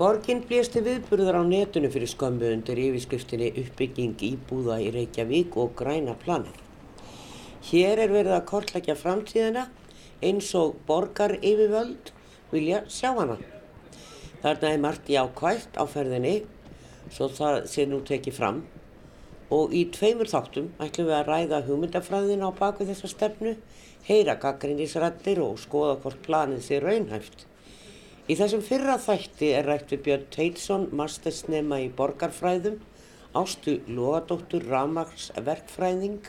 Borgin blésti viðburðar á netinu fyrir skömmu undir yfirskriftinni uppbygging íbúða í Reykjavík og græna planið. Hér er verið að kortlækja framtíðina eins og borgar yfirvöld vilja sjá hana. Þarna er margt jákvægt á ferðinni svo það sé nú tekið fram og í tveimur þáttum ætlum við að ræða hugmyndafræðina á baku þessa stefnu, heyra gaggrinnisrættir og skoða hvort planið sé raunhæft. Í þessum fyrra þætti er rætt við Björn Teitsson, mastersnema í borgarfræðum, Ástu Lóadóttur, Ramags verkfræðing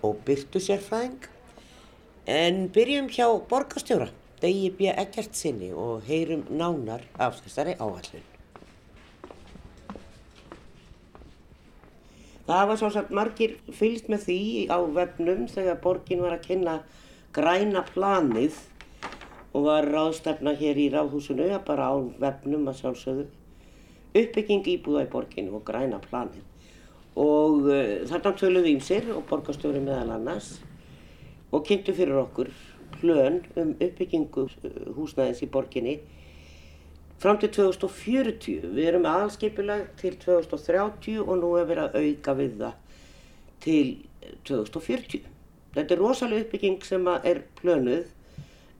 og Byrtu sérfræðing. En byrjum hjá borgarstjóra, Degi B. Eggert sinni og heyrum nánar af þessari áallun. Það var svo satt margir fylgst með því á vefnum þegar borgin var að kynna græna planið og var ráðstefna hér í ráðhúsinu, bara á vefnum að sjálfsögðu, uppbygging íbúða í borginu og græna planið. Og uh, þarna töluðu ímsir og borgarstjóri meðal annars og kynntu fyrir okkur plön um uppbyggingu húsnæðins í borginni fram til 2040. Við erum aðalskipilag til 2030 og nú er verið að auka við það til 2040. Þetta er rosalega uppbygging sem er plönuð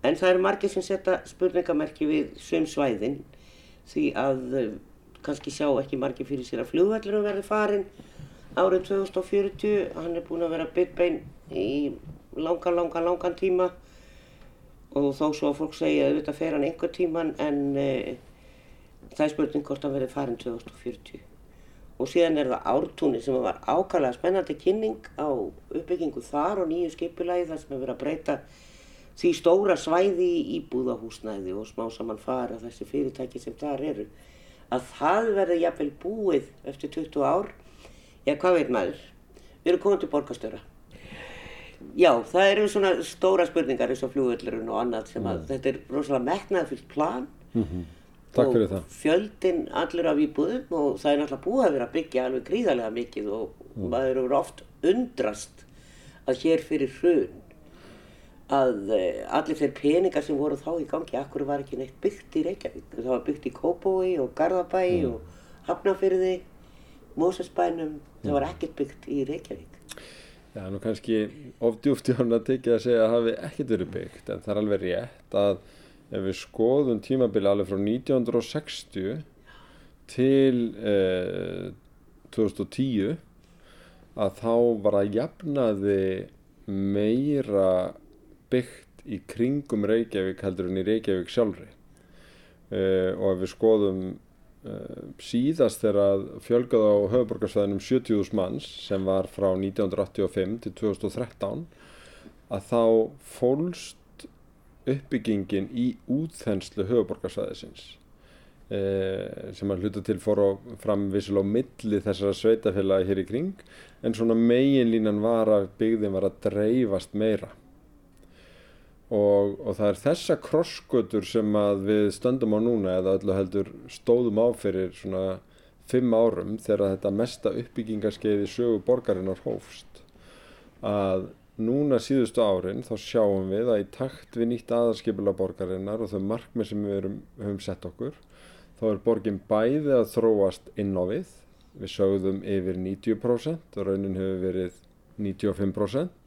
En það eru margir sem setja spurningamerki við svim svæðin því að uh, kannski sjá ekki margir fyrir sér að flugveldurum verði farin árið 2040. Hann er búin að vera byggbein í langan, langan, langan tíma og þó svo að fólk segja að þetta fer hann einhver tíman en uh, það er spurning hvort hann verði farin 2040. Og síðan er það ártúni sem var ákvæmlega spennandi kynning á uppbyggingu þar og nýju skipulagi þar sem hefur verið að breyta því stóra svæði í íbúðahúsnæði og smá saman fara þessi fyrirtæki sem þar eru að það verði jafnvel búið eftir 20 ár já hvað veit maður við erum komið til borgastöra já það eru svona stóra spurningar eins og fljóðvöldurinn og annað sem að mm. þetta er rosalega metnaðfyllt plan mm -hmm. Takk fyrir það fjöldin allir af íbúðum og það er náttúrulega búið að vera að byggja alveg gríðarlega mikið og mm. maður eru oft undrast að hér fyrir hrun að eh, allir þeir peningar sem voru þá í gangi, akkur var ekki neitt byggt í Reykjavík. Það var byggt í Kópói og Garðabæi mm. og Hafnafyrði, Mósesbænum, það var ekkert byggt í Reykjavík. Já, nú kannski ofdjúft í hann að tekja að segja að það hafi ekkert verið byggt, en það er alveg rétt að ef við skoðum tímabili alveg frá 1960 til eh, 2010 að þá var að jafnaði meira byggt í kringum Reykjavík heldur en í Reykjavík sjálfri. Uh, og ef við skoðum uh, síðast þegar fjölgað á höfuborgarsvæðinum 70.000 manns sem var frá 1985 til 2013 að þá fólst uppbyggingin í útþenslu höfuborgarsvæðisins uh, sem að hluta til fór á framvísul á milli þessara sveitafélagi hér í kring en svona meginlínan var að byggðin var að dreifast meira og, og það er þessa krossgötur sem við stöndum á núna eða öllu heldur stóðum á fyrir svona fimm árum þegar þetta mesta uppbyggingarskeiði sögu borgarinnar hófst að núna síðustu árin þá sjáum við að í takt við nýtt aðarskipula borgarinnar og þau markmið sem við erum, höfum sett okkur þá er borgin bæði að þróast inn á við. Við sögðum yfir 90% og raunin hefur verið 95%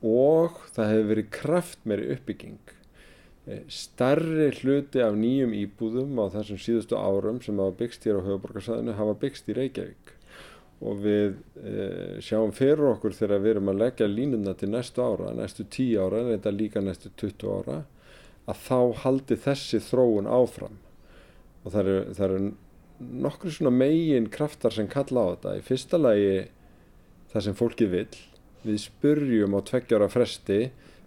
og það hefur verið kraftmeri uppbygging. Eh, starri hluti af nýjum íbúðum á þessum síðustu árum sem hafa byggst hér á höfuborgarsæðinu hafa byggst í Reykjavík. Og við e, sjáum fyrir okkur þegar við erum að leggja línuna til næstu ára, næstu 10 ára en þetta líka næstu 20 ára að þá haldi þessi þróun áfram. Og það eru, það eru nokkru svona megin kraftar sem kalla á þetta. Í fyrsta lagi það sem fólki vil við spurjum á tveggjára fresti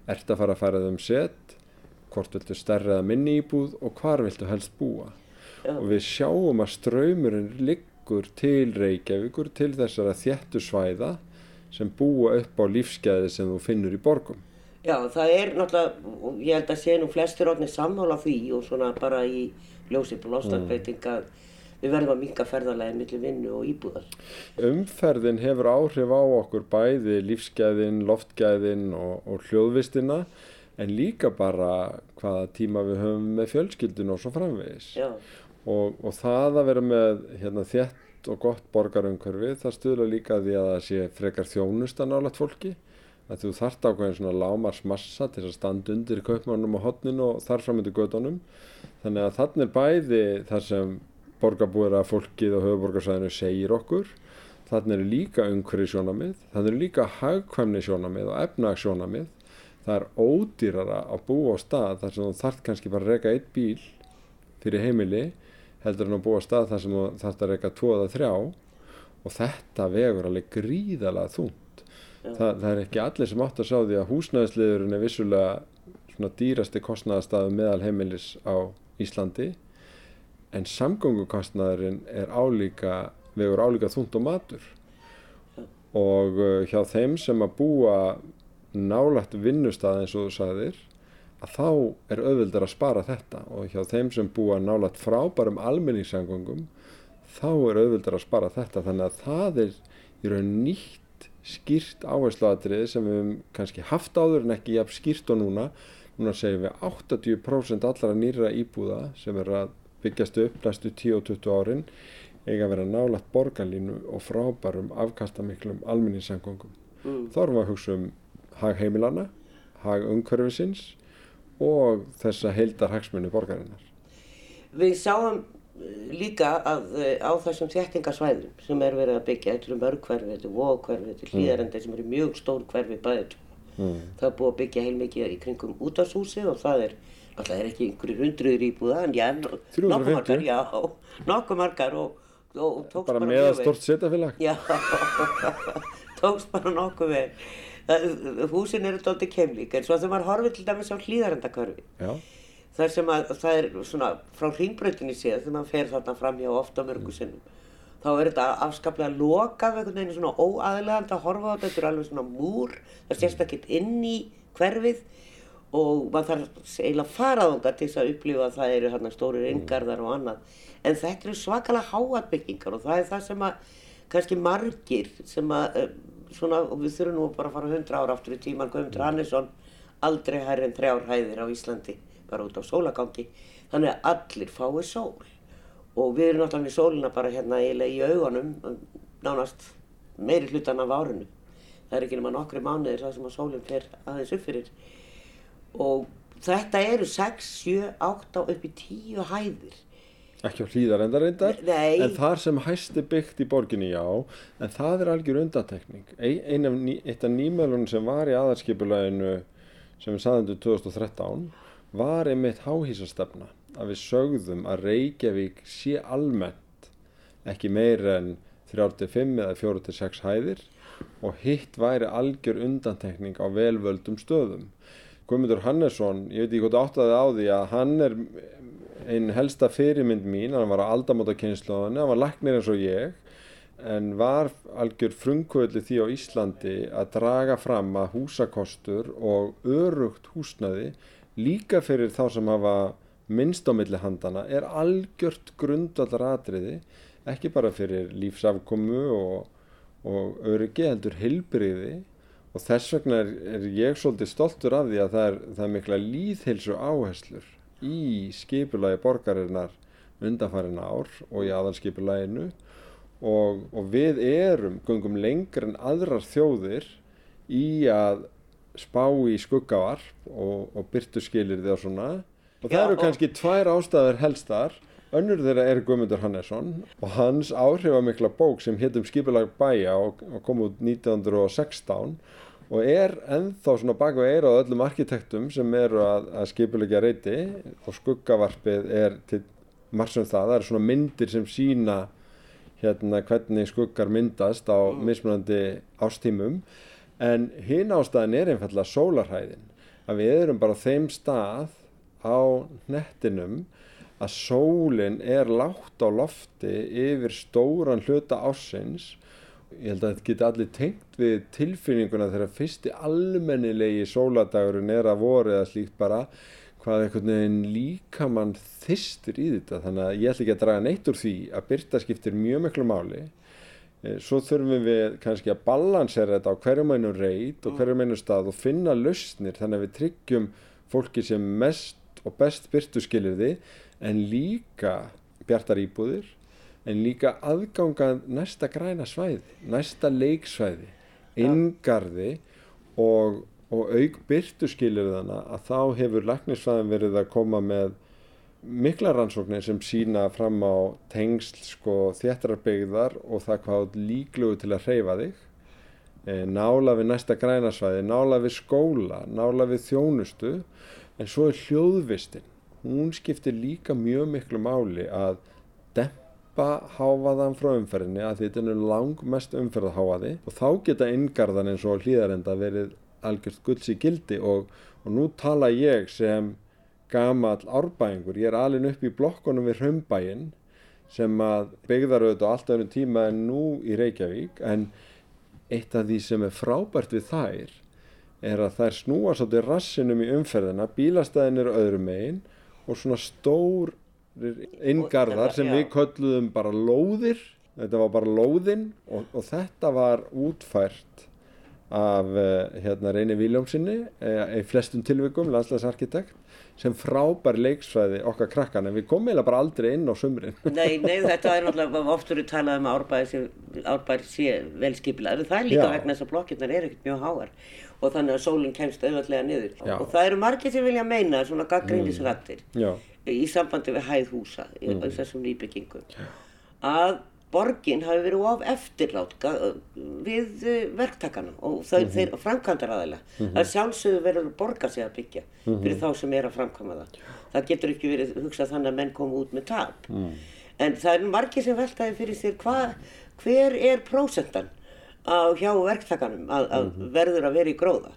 ert að fara að fara um set hvort viltu stærra eða minni íbúð og hvar viltu helst búa? Já. og við sjáum að ströymurinn liggur til Reykjavíkur til þessara þjættu svæða sem búa upp á lífsgæði sem þú finnur í borgum. Já, það er náttúrulega, ég held að sé nú flestir orðinni samhála því og svona bara í ljósið på lostarbreytinga mm við verðum að minka ferðarlegin millir vinnu og íbúðar. Umferðin hefur áhrif á okkur bæði lífsgæðin, loftgæðin og, og hljóðvistina en líka bara hvaða tíma við höfum með fjölskyldun og svo framvegis. Og, og það að vera með hérna, þétt og gott borgarumhverfi það stuðla líka því að það sé frekar þjónusta nálat fólki að þú þart ákveðin svona lámarsmassa til að standa undir kaupmannum og hotninu og þar fram undir gödunum þannig að þannig er bæði þar sem borgarbúira fólkið og höfuborgarsæðinu segir okkur. Þannig eru líka umhverfi sjónamið þannig eru líka hagkvæmni sjónamið og efnags sjónamið það er ódýrara að búa á stað þar sem þú þart kannski bara að reyka eitt bíl fyrir heimili heldur en að búa á stað þar sem þú þart að reyka tvo eða þrjá. Og þetta vegur alveg gríðalega þúnt Þa, það er ekki allir sem átt að sjá því að húsnæðisliðurinn er vissulega svona dýrasti kostnæðastafu meðal heimilis á Íslandi en samgöngukostnæðurinn er álíka, vegur álíka þúnt og matur. Og uh, hjá þeim sem að búa nálagt vinnustað eins og þú sagðir að þá er auðvildar að spara þetta. Og hjá þeim sem búa nálagt frábærum almenningssangungum þá er auðvildar að spara þetta. Þannig að það er í raun nýtt skýrt áhersluatrið sem við hefum kannski haft áður en ekki jafn skýrt og núna. Núna segjum við 80% allara nýra íbúða sem er að byggjast upp næstu 10 og 20 árin eiga að vera nálagt borgarlínu og frábærum afkastamiklum alminninsangongum. Mm. Þá erum við að hugsa um hag heimilana, hag umhverfisins og þessa heildar hagsmunni borgarinnar. Við sáum líka að eh, á þessum þjættingarsvæðum sem er verið að byggja, þetta eru mörg hverfi, þetta eru vókverfi, þetta eru hlýðarendi sem eru mjög stór hverfi bæðið. Mm. Það er búið að byggja heilmikið í kringum útashúsi og það er, alltaf er ekki einhverjir hundruður íbúða en já, nokkuð margar, já, nokkuð margar og, og tókst bara, bara mjög vel. Bara með að stort setjafélag? Já, tókst bara nokkuð vel. Húsin eru doldið kemlík en svo þegar maður horfið til dæmis á hlýðarendakörfi. Þar sem að það er svona frá hringbröðinni séð þegar maður fer þarna fram hjá ofta mörgu mm. sinnum þá er þetta afskaplega lokað einhvern veginn svona óaðlegand að horfa á þetta þetta er alveg svona múr það sést ekki inn í hverfið og maður þarf eiginlega að fara þetta til þess að upplifa að það eru hérna stórir yngarðar mm. og annað. En þetta eru svakalega háatbyggingar og það er það sem að kannski margir sem að eh, svona og við þurfum nú bara að fara hundra ára aftur í tíman Guðmundur Hannesson aldrei hærri en þrjár hæðir á Íslandi bara út á sólagangi. Þannig að allir fái sól. Og við erum náttúrulega í sólina bara hérna eiginlega í augunum nánast meiri hlutan af árinu. Það er ekki nema nokkri mánuðir það sem að sólinn fer aðeins upp fyrir og þetta eru 6, 7, 8 upp í 10 hæðir ekki á hlýðar enda reyndar Nei. en þar sem hæsti byggt í borginni já en það er algjör undatekning ein af, af nýmjölunum sem var í aðarskipuleginu sem við saðum til 2013 var einmitt háhísastefna að við sögðum að Reykjavík sé almennt ekki meir en 35 eða 46 hæðir og hitt væri algjör undantekning á velvöldum stöðum. Guðmundur Hannesson, ég veit ekki hvort áttaði á því að hann er einn helsta fyrirmynd mín, hann var á aldamóta kynnslóðinu, hann var læknir eins og ég en var algjör frumkvöldi því á Íslandi að draga fram að húsakostur og örugt húsnaði líka fyrir þá sem hafa minnst á milli handana er algjört grundvallar atriði ekki bara fyrir lífsafkomu og, og öryggi heldur hilbriði og þess vegna er, er ég svolítið stoltur af því að það er, það er mikla líðhilsu áherslur í skipulagi borgarinnar undanfærin ár og í aðalskipulaginu. Og, og við erum gungum lengur en aðrar þjóðir í að spá í skuggavarp og, og byrtu skilir því og svona. Og það eru kannski tvær ástæður helstar önnur þeirra er Guðmundur Hannesson og hans áhrifamikla bók sem héttum Skipilag bæja og, kom út 1916 og er ennþá svona baka og eira á öllum arkitektum sem eru að, að skipilegja reyti og skuggavarpið er til margsum það, það eru svona myndir sem sína hérna hvernig skuggar myndast á mm. mismunandi ástímum en hinn ástæðin er einfallega sólarhæðin að við erum bara á þeim stað á nettinum að sólinn er látt á lofti yfir stóran hluta ásins ég held að þetta geti allir tengt við tilfinninguna þegar fyrsti almennilegi sóladagurinn er að voru eða slíkt bara hvað einhvern veginn líka mann þystir í þetta. Þannig að ég ætla ekki að draga neitt úr því að byrta skiptir mjög miklu máli. Eh, svo þurfum við kannski að balansera þetta á hverjum einu reit og mm. hverjum einu stað og finna lausnir þannig að við tryggjum fólki sem mest og best byrtu skilir því en líka bjartar íbúðir en líka aðgangað næsta græna svæði, næsta leiksvæði, inngarði og, og auk byrtu skilir þannig að þá hefur læknisfæðin verið að koma með mikla rannsóknir sem sína fram á tengsl sko þéttarbyggðar og það hvað líklugu til að hreyfa þig. E, nála við næsta grænasvæði, nála við skóla, nála við þjónustu en svo er hljóðvistin hún skiptir líka mjög miklu máli að dempa háfaðan frá umferðinni að þetta er langmest umferðaháfaði og þá geta inngarðan eins og hlýðarenda verið algjört gulds í gildi. Og, og nú tala ég sem gamall árbæðingur, ég er alin upp í blokkonum við Hraumbæinn sem að byggðar auðvitað á alltaf ennum tíma en nú í Reykjavík. En eitt af því sem er frábært við þær er að þær snúa svolítið rassinum í umferðina, bílastæðin eru öðrum megin og svona stór inngarðar sem við kölluðum bara lóðir, þetta var bara lóðin og, og þetta var útfært af uh, hérna Reyni Viljómsinni uh, í flestum tilvikum, landslæsarkitekt sem frábær leiksvæði okkar krakkan en við komum eiginlega bara aldrei inn á sumrin Nei, nei, þetta er náttúrulega oftur við talað um árbæri sé vel skipilega, það er líka Já. vegna þess að blokkirnar er ekkert mjög háar og þannig að sólinn kemst auðvitað niður Já. og það eru margir sem vilja meina svona gaggrínisrættir mm. í sambandi við hæð húsa mm. í þessum nýbyggingum að borgin hafi verið of eftirlátt við eh, verktakana og þau, mm -hmm. þeir framkvæmdar aðeila mm -hmm. að sjálfsögðu verður að borga sig að byggja mm -hmm. fyrir þá sem er að framkvæma það það getur ekki verið hugsað þannig að menn koma út með tap mm. en það er margir sem veltaði fyrir sér hva, hver er prósendan á hjá verktakanum að, að mhm. verður að vera í gróða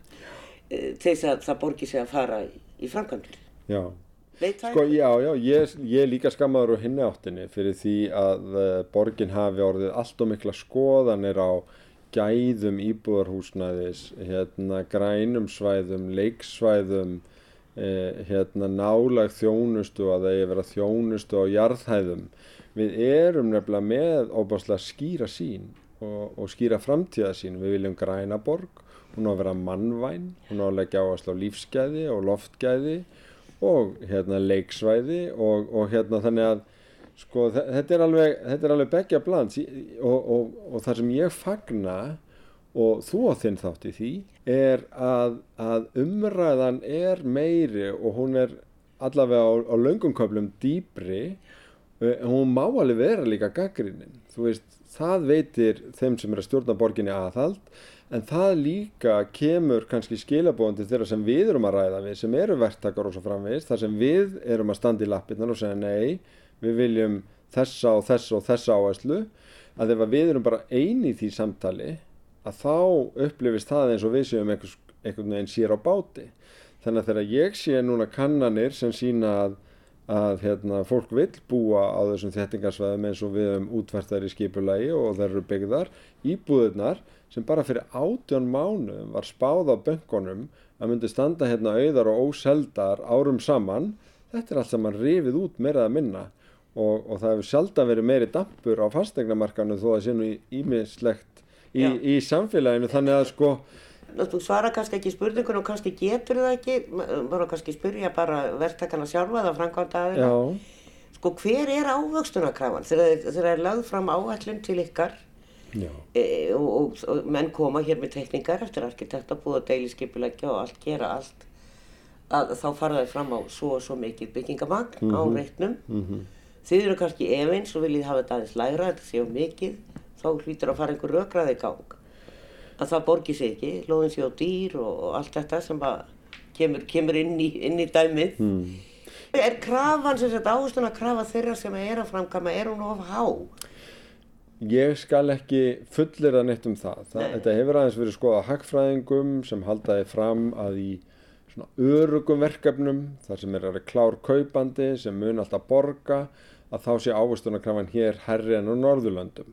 eh, til þess að það borgi sig að fara í, í framkvæmdur Já Sko já, já, ég, ég er líka skammaður á hinni áttinni fyrir því að uh, borgin hafi orðið allt og mikla skoðanir á gæðum íbúðarhúsnæðis, hérna grænum svæðum, leiksvæðum, eh, hérna nálag þjónustu að það er verið þjónustu á jarðhæðum. Við erum nefnilega með óbáslega skýra sín og, og skýra framtíðasín. Við viljum græna borg, hún á að vera mannvæn, hún á að leggja áherslu á lífsgæði og loftgæði og hérna leiksvæði og, og hérna þannig að sko þetta er alveg, þetta er alveg begja bland og, og, og það sem ég fagna og þú á þinn þátt í því er að, að umræðan er meiri og hún er allavega á, á löngumköflum dýbri eh, hún má alveg vera líka gaggrínin þú veist, það veitir þeim sem er að stjórna borginni aðhald en það líka kemur kannski skilabóðan til þeirra sem við erum að ræða við sem eru verktakar og svo framvegist þar sem við erum að standa í lappirnar og segja nei, við viljum þessa og þessa og þessa áherslu. Að ef við erum bara eini í því samtali að þá upplifist það eins og við séum einhvern veginn sér á báti. Þannig að þegar ég sé núna kannanir sem sína að að hérna, fólk vil búa á þessum þettingarsvæðum eins og við um útverðar í skipulagi og það eru byggðar. Íbúðunar sem bara fyrir átjón mánu var spáð á böngunum að myndi standa hérna auðar og óseldar árum saman þetta er allt saman rifið út meirað að minna. Og, og það hefur sjálf verið meiri dampur á fastegnamarkanu þó að sé nú ímislegt í, í, í samfélaginu. Þannig að sko Þú svara kannski ekki spurningun og kannski getur það ekki, maður kannski spyrja bara verktakana sjálfa eða framkvæmda aðeina. Sko hver er ávöxtunarkrafan þegar það er lagð fram áætlun til ykkar e, og, og, og menn koma hér með tekningar eftir arkitekt að búa deiliskypulegja og allt gera allt að þá fara það fram á svo og svo mikið byggingamagn mm -hmm. á mhm. reitnum mm -hmm. þið eru kannski efins og viljið hafa þetta aðeins lægra þetta séu mikið þá hlýtur að fara einhver rökraði í gang að það borgir sig ekki lóðin séu á dýr og, allt þetta sem kemur, kemur inn, í, inn í dæmið mm. er krafan sem þetta áherslu að krafa þeirra sem er að framkama er hún of há Ég skal ekki fullir að neitt um það. það þetta hefur aðeins verið skoða hagfræðingum sem haldaði fram að í svona örugum verkefnum þar sem er að klár kaupandi sem mun alltaf borga að þá sé ávustunarkrafan hér herri en á Norðurlöndum.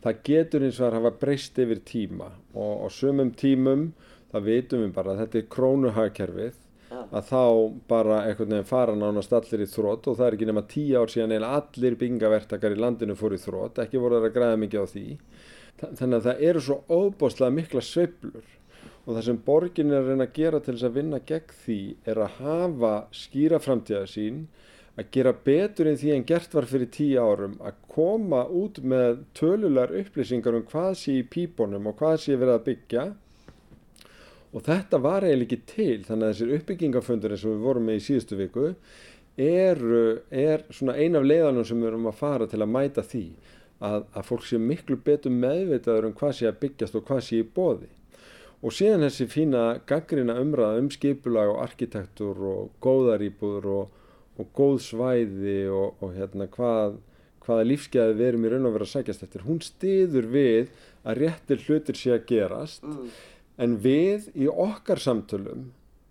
Það getur eins og að hafa breyst yfir tíma og á sumum tímum það veitum við bara að þetta er krónuhagkerfið að þá bara einhvern veginn fara nánast allir í þrótt og það er ekki nema tíu ár síðan eða allir byngavertakar í landinu fór í þrótt, ekki voru það að græða mikið á því. Þannig að það eru svo óbáslega mikla sveiblur og það sem borgin er að reyna að gera til þess að vinna gegn því er að hafa skýra framtíða sín, að gera betur en því en gert var fyrir tíu árum að koma út með tölulegar upplýsingar um hvað sé í pípunum og hvað sé verið að byggja. Og þetta var eiginlega ekki til þannig að þessir uppbyggingafundur eins og við vorum með í síðustu viku er, er svona ein af leiðanum sem við erum að fara til að mæta því að, að fólk sé miklu betur meðvitaður um hvað sé að byggjast og hvað sé í bóði og síðan þessi fína gaggrina umræða um skipulag og arkitektur og góðarýbúður og, og góð svæði og, og hérna hvað hvaða lífsgæði við erum í raun og vera að sækjast eftir hún stiður við að réttir hlutir sé að gerast mm en við í okkar samtölum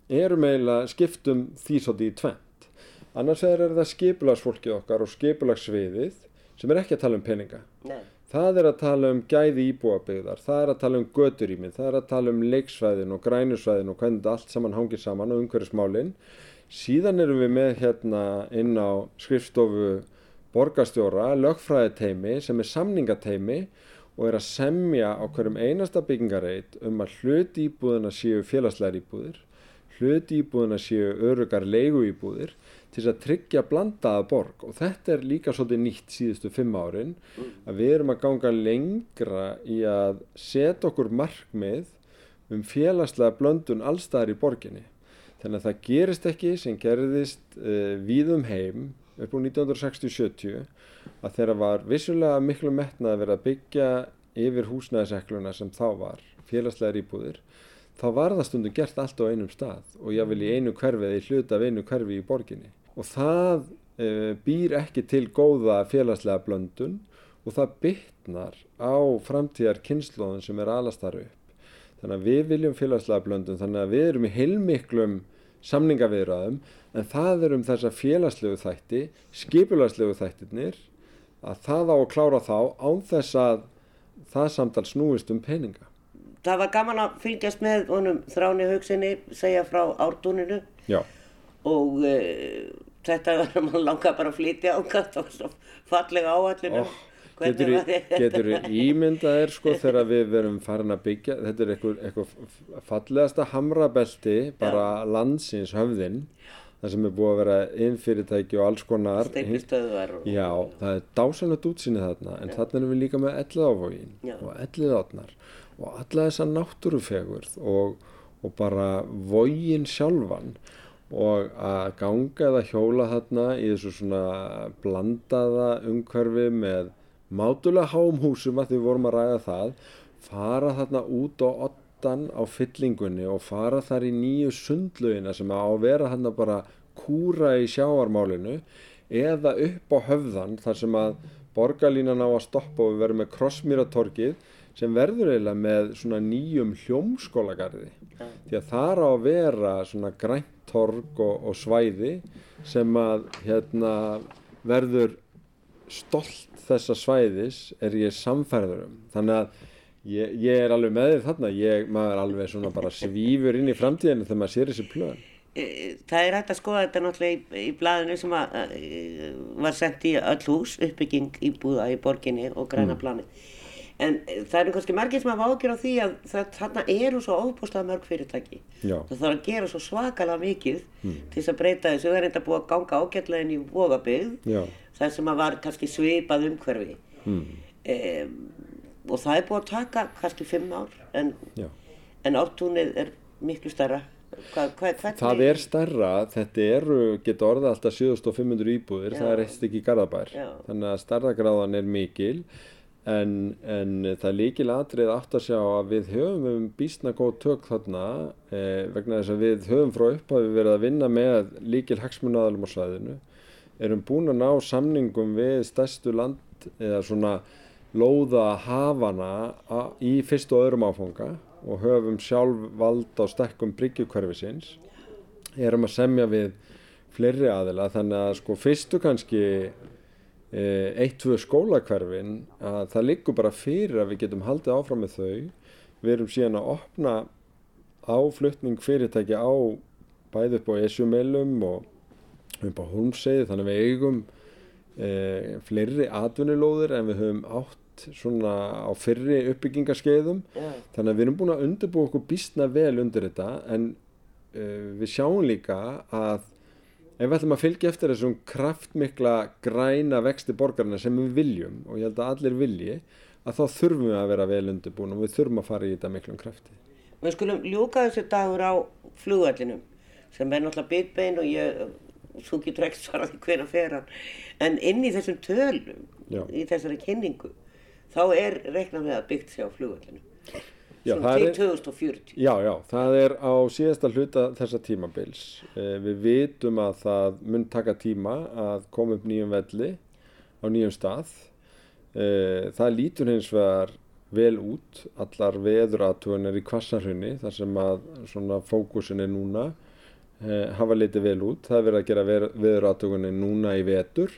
erum eiginlega skiptum því svolítið í tvent. Annars er það skipulagsfólkið okkar og skipulagsviðið sem er ekki að tala um peninga. Nei. Það er að tala um gæði íbúabegðar, það er að tala um göturýmið, það er að tala um leiksvæðin og grænusvæðin og hvernig allt saman hangir saman og umhverjusmálinn. Síðan erum við með hérna inn á skrifstofu borgastjóra, lögfræðiteimi sem er samningateimi og er að semja á hverjum einasta byggingarreit um að hlut íbúðina séu félagslegar íbúðir, hlut íbúðina séu örugar leigu íbúðir til að tryggja blandaða borg og þetta er líka svolítið nýtt síðustu fimm árin að við erum að ganga lengra í að setja okkur markmið um félagslega blöndun allstaðar í borginni. Þannig að það gerist ekki sem gerðist uh, eh, víðum heim upp á 1960-70 að þeirra var vissulega miklu metnað að vera að byggja yfir húsnæðisekluna sem þá var, félagslegar íbúðir, þá var það stundum gert allt á einum stað og ég vil í einu hverfi eða í hluta af einu hverfi í borginni. Og það e, býr ekki til góða félagslega blöndun og það bytnar á framtíðar kynnslóðun sem er alast þar upp. Þannig að við viljum félagslega blöndun, þannig að við erum í heilmiklum samningaviðraðum en það er um þessa félagslegu þætti, skipulagslegu þættirnir að það á að klára þá án þess að það samtal snúist um peninga. Það var gaman að fylgjast með honum þráni haugsinni segja frá árdúninu Já. og uh, þetta var að mann langa bara að flytja á var svo fallega áallinu. Oh. Getur, getur ímyndað er sko þegar við verum farin að byggja, þetta er eitthvað, eitthvað fallegasta hamrabelti bara Já. landsins höfðinn það sem er búið að vera innfyrirtæki og alls konar steipistöðvar já, það er dásanlegt útsýnið þarna en þarna erum við líka með ellið ávogin og ellið átnar og alla þessa náttúrufegurð og, og bara vogin sjálfan og að ganga eða hjóla þarna í þessu svona blandaða umhverfi með mátulega háum húsum að því vorum að ræða það fara þarna út og aftan á fyllingunni og fara þar í nýju sundlöginna sem á að vera hann að bara kúra í sjáarmálinu eða upp á höfðan þar sem að borgarlínan á að stoppa og við verðum með krossmýratorkið sem verður eiginlega með svona nýjum hljómskólagarði ja. því að það á að vera svona grænt tork og, og svæði sem að hérna verður stolt þessa svæðis er ég samfærður um þannig að Ég, ég er alveg með þarna, ég, maður er alveg svona bara svífur inn í framtíðinu þegar maður sér þessi plöðan. Það er hægt að skoða þetta náttúrulega í, í blæðinu sem að, var sendt í öll hús, uppbygging í búða í borginni og græna mm. planið. En það eru kannski margir sem hafa ágjör á því að þarna eru svo óbústað mörg fyrirtæki. Já. Það þarf að gera svo svakalega mikið mm. til þess að breyta þessu. Það er enda búið að ganga ágætlegin í vogabygg, það sem að var kannski svipað umhverfi. Mm. Um, og það er búið að taka kannski fimm ár en, en ártúnið er miklu starra Hva, hva, það er starra þetta eru, getur orða alltaf 7500 íbúðir, Já. það er eitt ekki garðabær Já. þannig að starragráðan er mikil en, en það er líkil atrið aft að sjá að við höfum um bísna góð tök þarna eh, vegna þess að við höfum frá upphafi verið að vinna með líkil hagsmunaðalum á svæðinu. Erum búin að ná samningum við stærstu land eða svona lóða hafana í fyrst og öðrum áfanga og höfum sjálf vald á stekkum bryggjukverfisins erum að semja við fleiri aðila þannig að sko fyrstu kannski e, eitt, tvö skólakverfin að það liggur bara fyrir að við getum haldið áfram með þau við erum síðan að opna áflutning fyrirtæki á bæði upp á esjumelum og upp á holmseiði þannig að við eigum e, fleiri atvinnulóðir en við höfum átt svona á fyrri uppbyggingarskeiðum yeah. þannig að við erum búin að undirbúa okkur bísna vel undir þetta en uh, við sjáum líka að ef við ætlum að fylgja eftir þessum kraftmikla græna vexti borgarna sem við viljum og ég held að allir vilji að þá þurfum við að vera vel undirbúin og við þurfum að fara í þetta miklum krafti. Við skulum ljúka þessu dagur á flugvallinum sem er náttúrulega bitbein og ég, þú getur ekki svarað hverja fer hann, en inn í þessum tölum, Já. í þessari kynningu, þá er reiknað með að byggt sig á flugvallinu. Já, það til er- 2040. Já, já, það er á síðasta hluta þessa tímabils. Eh, Við vitum að það mun taka tíma að koma upp nýjum velli á nýjum stað. Eh, Það lítur hins vegar vel út, allar veðuratúinir í kvassarhunni, þar sem að svona fókusin er núna, eh, hafa litið vel út. Það er verið að gera veðuratúinir núna í vetur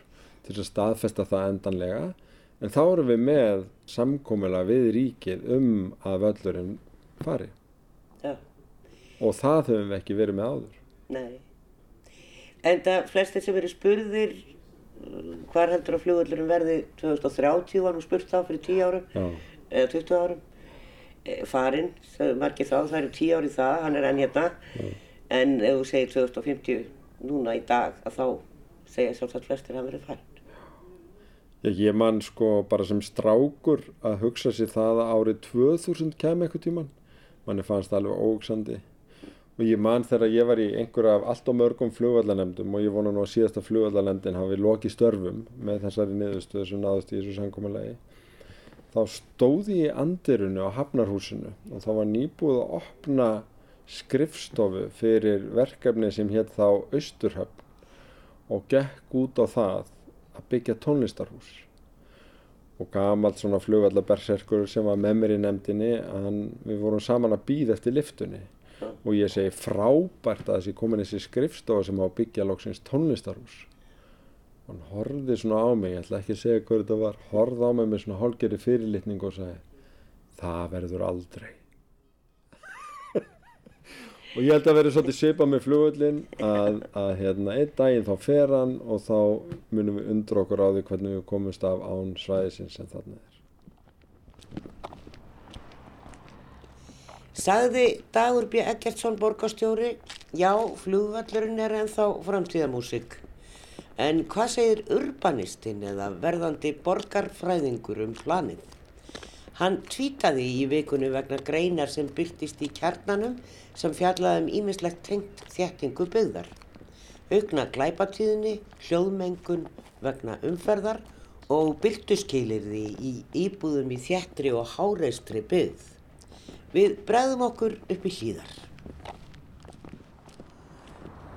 til að staðfesta það endanlega. En þá erum við með samkomulega við ríkið um að völlurinn fari Já, og það höfum við ekki verið með áður. nei. En það flestir sem eru spurðir hvar heldur að flugvallurinn verði 2030 var nú spurt þá fyrir 10 árum, Já, eða 20 árum. Eh, Farinn, margir þá, það eru 10 ári það, hann er enn hérna. En ef þú segir 2050 núna í dag, að þá segja sjálfsagt flestir að hann verið farinn. Ég, man sko bara sem strákur að hugsa sér það að árið 2000 kem eitthvað tíman. Manni fannst það alveg ógsandi. Og ég man þegar ég var í einhverja af allt og mörgum flugvallanemdum og ég vona nú að síðasta flugvallanemdin hafi lokið störfum með þessari niðurstöðu sem náðust í þessu samkomulegi. Þá stóði ég andirunu á Hafnarhúsinu og þá var nýbúið að opna skrifstofu fyrir verkefni sem hétt þá Austurhöfn og gekk út á það að byggja tónlistarhús. Og gamalt svona flugvallaberserkur sem var með mér í nefndinni hann, við vorum saman að býða eftir liftunni og ég segi frábært að þessi komin þessi skrifstofa sem á byggja loksins tónlistarhús. Og hann horfði svona á mig, ég ætla ekki að segja hvað þetta var horfði á mig með svona hálgeri fyrirlitning og sagði það verður aldrei og ég held að verði svolítið svipað með flugvöllin að, að hérna, einn daginn þá fer hann og þá munum við undra okkur á því hvernig við komumst af án svæðisins sem þarna er. Sagði Dagur B. Eggertsson borgarstjóri, já, flugvallurinn er ennþá framtíðamúsík. En hvað segir urbanistinn eða verðandi borgarfræðingur um planið? Hann tvítaði í vikunni vegna greinar sem byrtist í kjarnanum sem fjallaði um ímislegt tengt þjættingu byggðar. Aukna glæpatíðinni, hljóðmengun vegna umferðar og byrtuskilirði í íbúðum í þjættri og háreistri byggð. Við bregðum okkur upp í hlýðar.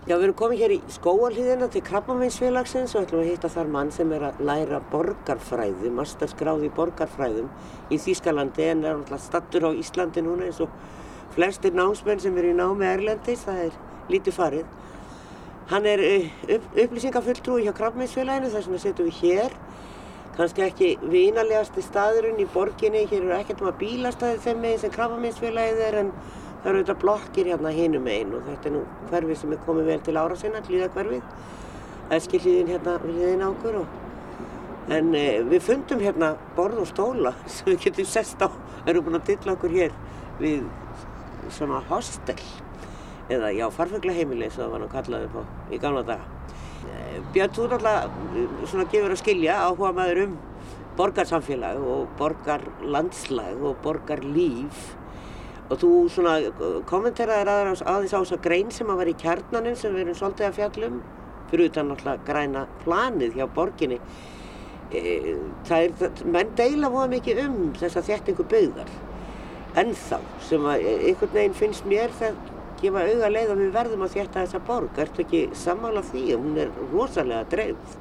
Já, við erum komið hér í skóarhlýðina til Krabbameinsfélagsins og ætlum að hitta þar mann sem er að læra borgarfræði, masterskráði í borgarfræðum í Þýskalandi en er alltaf stattur á Íslandi núna eins og flestir námsmenn sem eru í námi Erlendis, það er lítið farið. Hann er eh, upp, upplýsingafulltrúi hjá Krabbameinsfélaginu, þess vegna setjum við hér. Kannski ekki vinalegasti staðurinn í borginni, hér eru ekkert um að bílastæði þeim meginn sem Krabbameinsfélagið er en það eru auðvitað blokkir hérna hinum meginn og þetta er nú hverfið sem er komið vel til ára sinna, hlýðakverfið. Eskilíðin hérna við hliðin á okkur og En eh, við fundum hérna borð og stóla sem við getum sest á, erum búin að dilla okkur hér við svona hostel eða já, farfuglaheimili sem það var nú kallað upp á í gamla daga. Eh, Björn, þú náttúrulega svona gefur að skilja áhuga maður um borgarsamfélag og borgarlandslag og borgarlíf og þú svona kommenteraðir aðeins, á þessa grein sem að var í kjarnanum sem við erum svolítið að fjallum fyrir utan náttúrulega græna planið hjá borginni. Eh, það er, menn deila voða mikið um þessa þéttingu byggðar. Ennþá sem að eh, einhvern veginn finnst mér það gefa auga leið að við verðum að þétta þessa borg. Ertu ekki sammála því að hún er rosalega dreifð?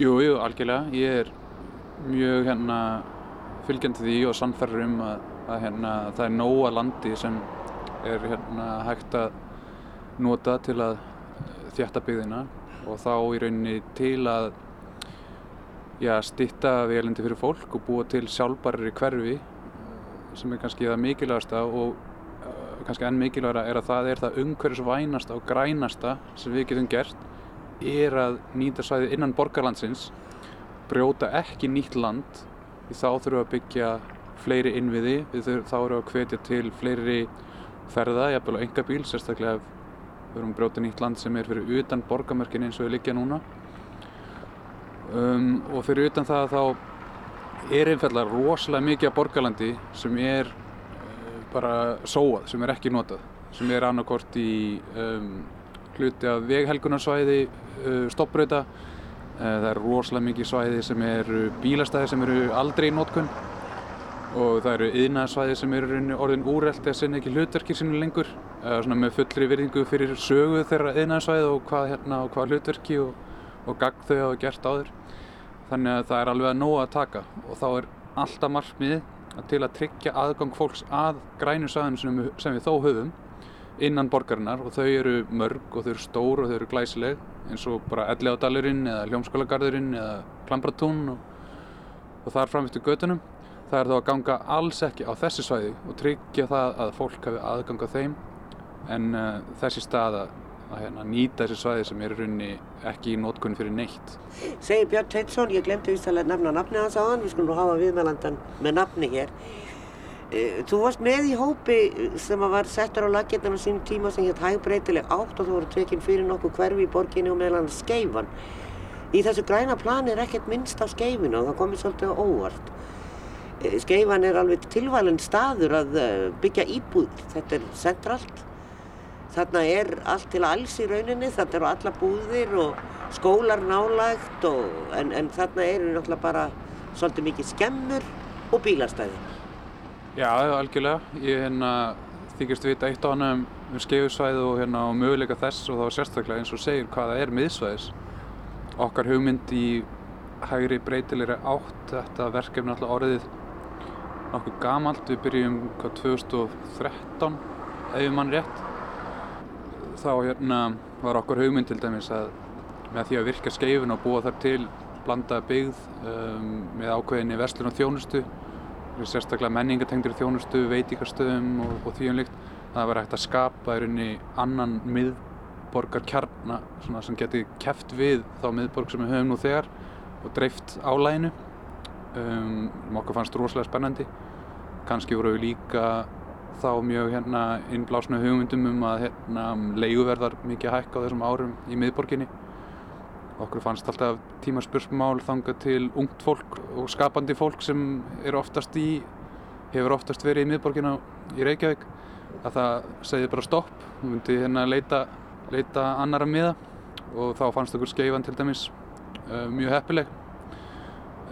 Jú, jú, algjörlega. Ég er mjög hérna fylgjandi því og sannferður um að, að hérna, það er nóga landi sem er hérna hægt að nota til að þjætta byggðina og þá í rauninni til að já, stytta vegalindi fyrir fólk og búa til sjálfbærri hverfi sem er kannski það mikilvægasta og uh, kannski enn mikilvægara er að það er það umhverfisvænasta og grænasta sem við getum gert er að nýta svæðið innan borgarlandsins brjóta ekki nýtt land því þá þurfum við að byggja fleiri innviði, við þá við að hvetja til fleiri ferða, jafnvel á engabíl, sérstaklega ef við erum brjótið nýtt land sem er fyrir utan borgamörkin eins og við liggja núna. Um, og fyrir utan það þá er einfallega rosalega mikið af borgarlandi sem er uh, bara sóað, sem er ekki notað sem er annarkort í um, hluti af veghelgunarsvæði uh, stoppbröta uh, það er rosalega mikið svæði sem eru bílastæði sem eru aldrei í notkun og það eru yðnaðsvæði sem eru orðin úrrelt eða sinna ekki hlutverkir sinu lengur. Svona með fullri virðingu fyrir sögu þeirra yðnaðsvæði og hvað, hérna, og hvað hlutverki og, og gagd þau hafa gert á þér. Þannig að það er alveg að nóga að taka. Og þá er alltaf markmiðið til að tryggja aðgang fólks að grænu svæðinu sem, sem við þó höfum innan borgarinnar. Og þau eru mörg og þau eru stór og þau eru glæsileg. Eins og bara Elliðádalurinn eða Hljómskólagarðurinn eða Klambratún og, og þar framvistu götunum það er þá að ganga alls ekki á þessi svæði og tryggja það að fólk hafi aðgang á þeim en uh, þessi stað að, að hérna, nýta þessi svæði sem er runni ekki í nótkunni fyrir neitt. Segir Björn Teinsson, ég glemti að nefna nafni hans á hann, við skulum nú hafa viðmælandan með nafni hér. Uh, þú varst með í hópi sem var settur á laginnan á sín tíma sem hétt hægbreytileg átt og þú voru tekinn fyrir nokkuð hverfi í borginni og meðlan skeifan. Í þessu græna plani er ekkert minnst á skeifinu og það komið svolítið óvart. Skeifan er alveg tilvalinn staður að eh, byggja íbúð, þetta er centralt. Þarna er allt til alls í rauninni, þarna eru alla búðir og skólar nálægt og, en, en þarna eru náttúrulega bara svolítið mikið skemmur og bílastæði. Já, algjörlega. Ég hérna, þykist vita eitt á hana um skeifusvæði og, hérna, og möguleika þess og þá sérstaklega eins og segir hvaða er miðsvæðis. Okkar hugmynd í hægri breytilegri átt, þetta verkefni alltaf orðið nokkuð gamalt, við byrjum hvað 2013 ef ég mann rétt. Þá hérna var okkur hugmynd til dæmis að með því að virka skeifin og búa þar til blandaða byggð um, með ákveðinni verslun og þjónustu sérstaklega menningatengdir þjónustu, veitíkarstöðum og, og því um líkt að það var hægt að skapa í rauninni annan miðborgar kjarna sem geti keft við þá miðborg sem við höfum nú þegar og dreift álæginu um, okkur fannst rosalega spennandi. Kannski voru við líka þá mjög hérna innblásna hugmyndum um að hérna leiguverðar mikið hækka á þessum árum í miðborginni. Okkur fannst alltaf tímaspursmál þanga til ungt fólk og skapandi fólk sem er oftast í hefur oftast verið í miðborginna í Reykjavík að það segði bara stopp. Við myndi hérna leita, leita annara miða og þá fannst okkur skeifan til dæmis uh, mjög heppileg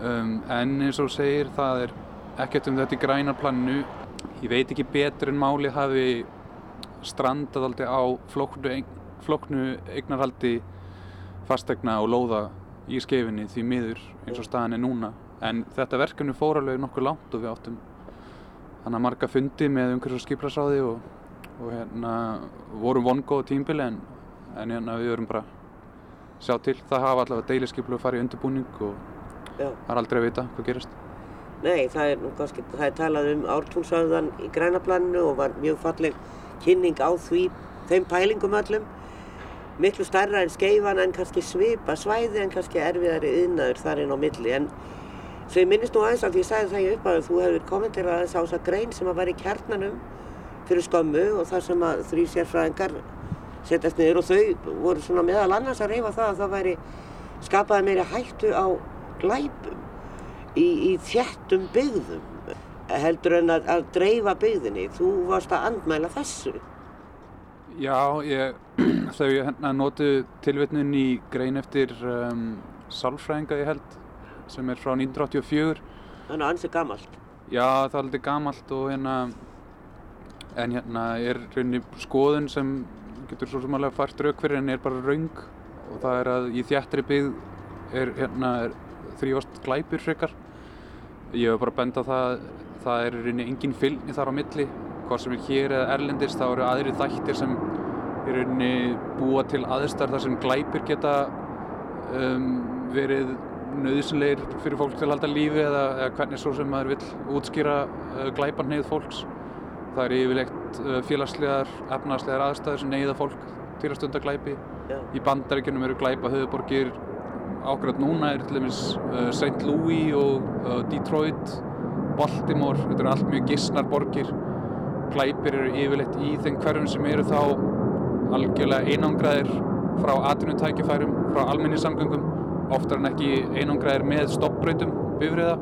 um, en eins og segir það er ekkert um þetta í grænarplaninu ég veit ekki betur en málið hafi strandað aldrei á flóknu, flóknu eignarhaldi fastegna og lóða í skefinni því miður eins og staðan er núna en þetta verkefni fór alveg nokkuð langt og við áttum þannig að marga fundi með umhverfis og skiplasáði og, og hérna vorum vongóð tímbili en, en hérna við verum bara sjá til það hafa allavega deilisskiplu að fara í undirbúning og. Það er aldrei að vita hvað gerast. Nei, það er, kannski, það er talað um ártúnsauðan í grænaplaninu og var mjög falleg kynning á því, þeim pælingum öllum. Miklu starra en skeifan en kannski svipa svæði en kannski erfiðari yðnaður þar inn á milli. En ég minnist nú aðeins að því ég sagði það í upphafi, þú hefur kommenterað aðeins á þessa grein sem að var í kjarnanum fyrir skömmu og þar sem að þrý sérfræðingar setjast niður og þau voru svona meðal annars að reyfa það að það væri skapaði meiri hættu á glæpum í, í þjættum byggðum heldur en að, að dreifa byggðinni. Þú varst að andmæla þessu. Já, ég, þau hérna nótu tilvetnin í grein eftir um, Salfrænga ég held sem er frá 1984. Þannig að ansið gamalt. Já, það er aldrei gamalt og hérna en hérna er rauninni skoðun sem getur svo sem alveg fært rauk fyrir en er bara raung og það er að í þjættri byggð er hérna er þrývast glæpir frekar. Ég hef bara benda á það það er rauninni engin fylgni þar á milli hvað sem er hér eða erlendist þá eru aðri þættir sem er rauninni búa til aðstar þar sem glæpir geta um, verið nöðsleir fyrir fólk til að halda lífi eða, eða hvernig svo sem maður vil útskýra uh, glæparneið fólks. Það er yfirlegt uh, félagslegar, efnarslegar aðstæður sem neyða fólk til að stunda glæpi. Já. Í bandaríkunum eru glæpa höfuborgir ákveðat núna er til dæmis uh, St. Louis og uh, Detroit, Baltimore, þetta eru allt mjög gissnar borgir. Glæpir eru yfirleitt í þeim hverjum sem eru þá algjörlega einangraðir frá atvinnutækifærum, frá almenningssamgöngum, oftar en ekki einangraðir með stoppbrautum bifriða.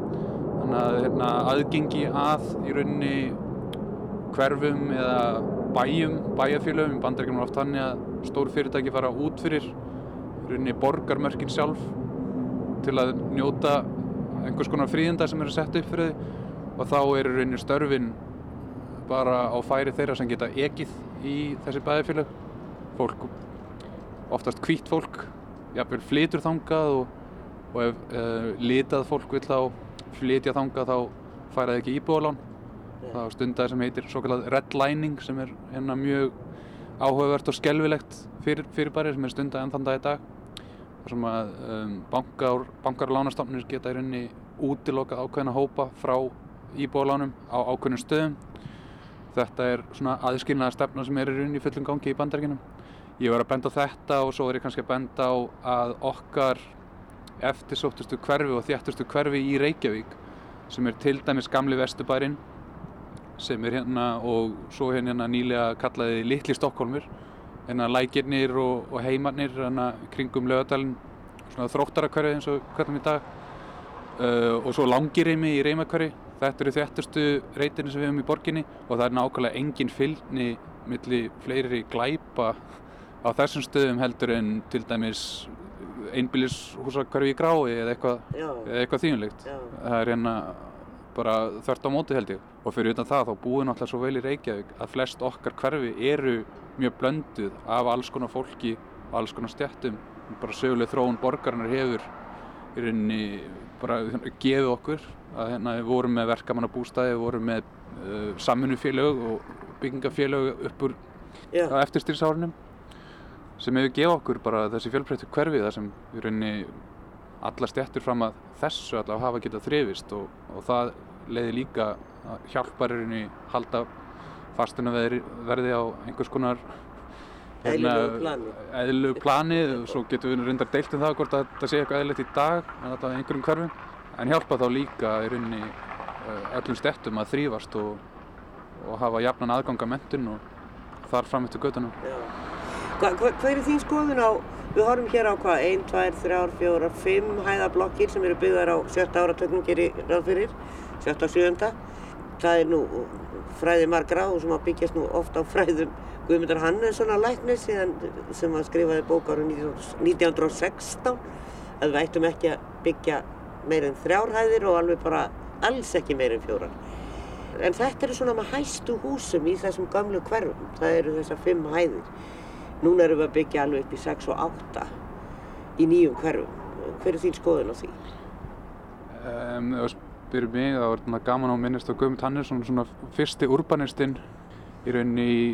Þannig að hérna, aðgengi að í rauninni hverfum eða bæjum, bæjarfélögum, bandaríkjum er oft þannig að stór fyrirtæki fara út fyrir í rauninni borgarmörkin sjálf til að njóta einhvers konar fríðinda sem eru sett upp fyrir þau og þá eru rauninni störfin bara á færi þeirra sem geta ekið í þessi bæjarfélag. Fólk, oftast hvít fólk, jafnvel flytur þangað og, og ef uh, litað fólk vil þá flytja þangað þá færa það ekki íbúðalán. Það er stundar sem heitir svo kallað redlining sem er hérna mjög áhugavert og skelvilegt fyrir, fyrirbæri sem er stundar enn þann dag í dag. Sem að um, bankar, bankar og lánastofnir geta í rauninni útilokað ákveðina hópa frá íbúðalánum á ákveðnum stöðum. Þetta er svona aðskilnaða stefna sem er í rauninni fullum gangi í bandaríkinum. Ég var að benda á þetta og svo er ég kannski að benda á að okkar eftirsóttustu hverfi og þjættustu hverfi í Reykjavík sem er til dæmis gamli Vesturbærin sem er hérna og svo hérna nýlega kallaði Littli Stokkólmur hérna lækirnir og, og heimarnir hérna kringum lögadalinn svona þróttarakverfi eins og hvernig í dag uh, og svo langirimi í Reymakverfi þetta eru þjættustu reytinni sem við hefum í borginni og það er nákvæmlega engin fylgni millir fleiri glæpa á þessum stöðum heldur en til dæmis einbílishúsakverfi í grái eða eitthvað, eitthvað þýjumlegt. Það er hérna bara þvert á móti held ég. Og fyrir utan það þá búið náttúrulega svo vel í Reykjavík að flest okkar hverfi eru mjög blönduð af alls konar fólki og alls konar stjættum. Bara söguleg þróun borgarinnar hefur í rauninni bara gefið okkur að hérna við vorum með verkamannabústæði, við vorum með uh, samfunnufélög og byggingafélög upp úr eftirstýrsárunum sem hefur gefið okkur bara þessi fjölbreyttu hverfi þar sem við rauninni alla stjættur fram að þessu allavega hafa getað þrifist og, og það leiði líka að hjálpar í halda fastuna verði á einhvers konar eðlulegu plani. eðlulegu plani og svo getum við reyndar deilt um það hvort að þetta sé eitthvað eðlilegt í dag en þetta er einhverjum hverfum en hjálpa þá líka í rauninni öllum stjættum að þrýfast og, og hafa jafnan aðganga mentun og þar fram eftir göttunum. Hva, hva, hvað er þín skoðun á, við horfum hér á hvað, 1, 2, 3, 4, 5 hæðablokkir sem eru byggðar á sjötta áratöknum gerir ráð fyrir, sjötta og sjönda. Það er nú fræði margra og sem að byggjast nú ofta á fræðum Guðmundar Hannessonar læknis sem að skrifaði bók ára 1916 að við ættum ekki að byggja meir en þrjárhæðir og alveg bara alls ekki meir en fjórar. En þetta eru svona með hæstu húsum í þessum gamlu hverfum, það eru þessar fimm hæðir. Núna erum við að byggja alveg upp í 6 og 8 í nýjum hverfum. Hver er þín skoðun á því? Um, spyrir mig, er þetta gaman á minnist á Guðmund Hannesson, svona fyrsti urbanistinn í rauninni í,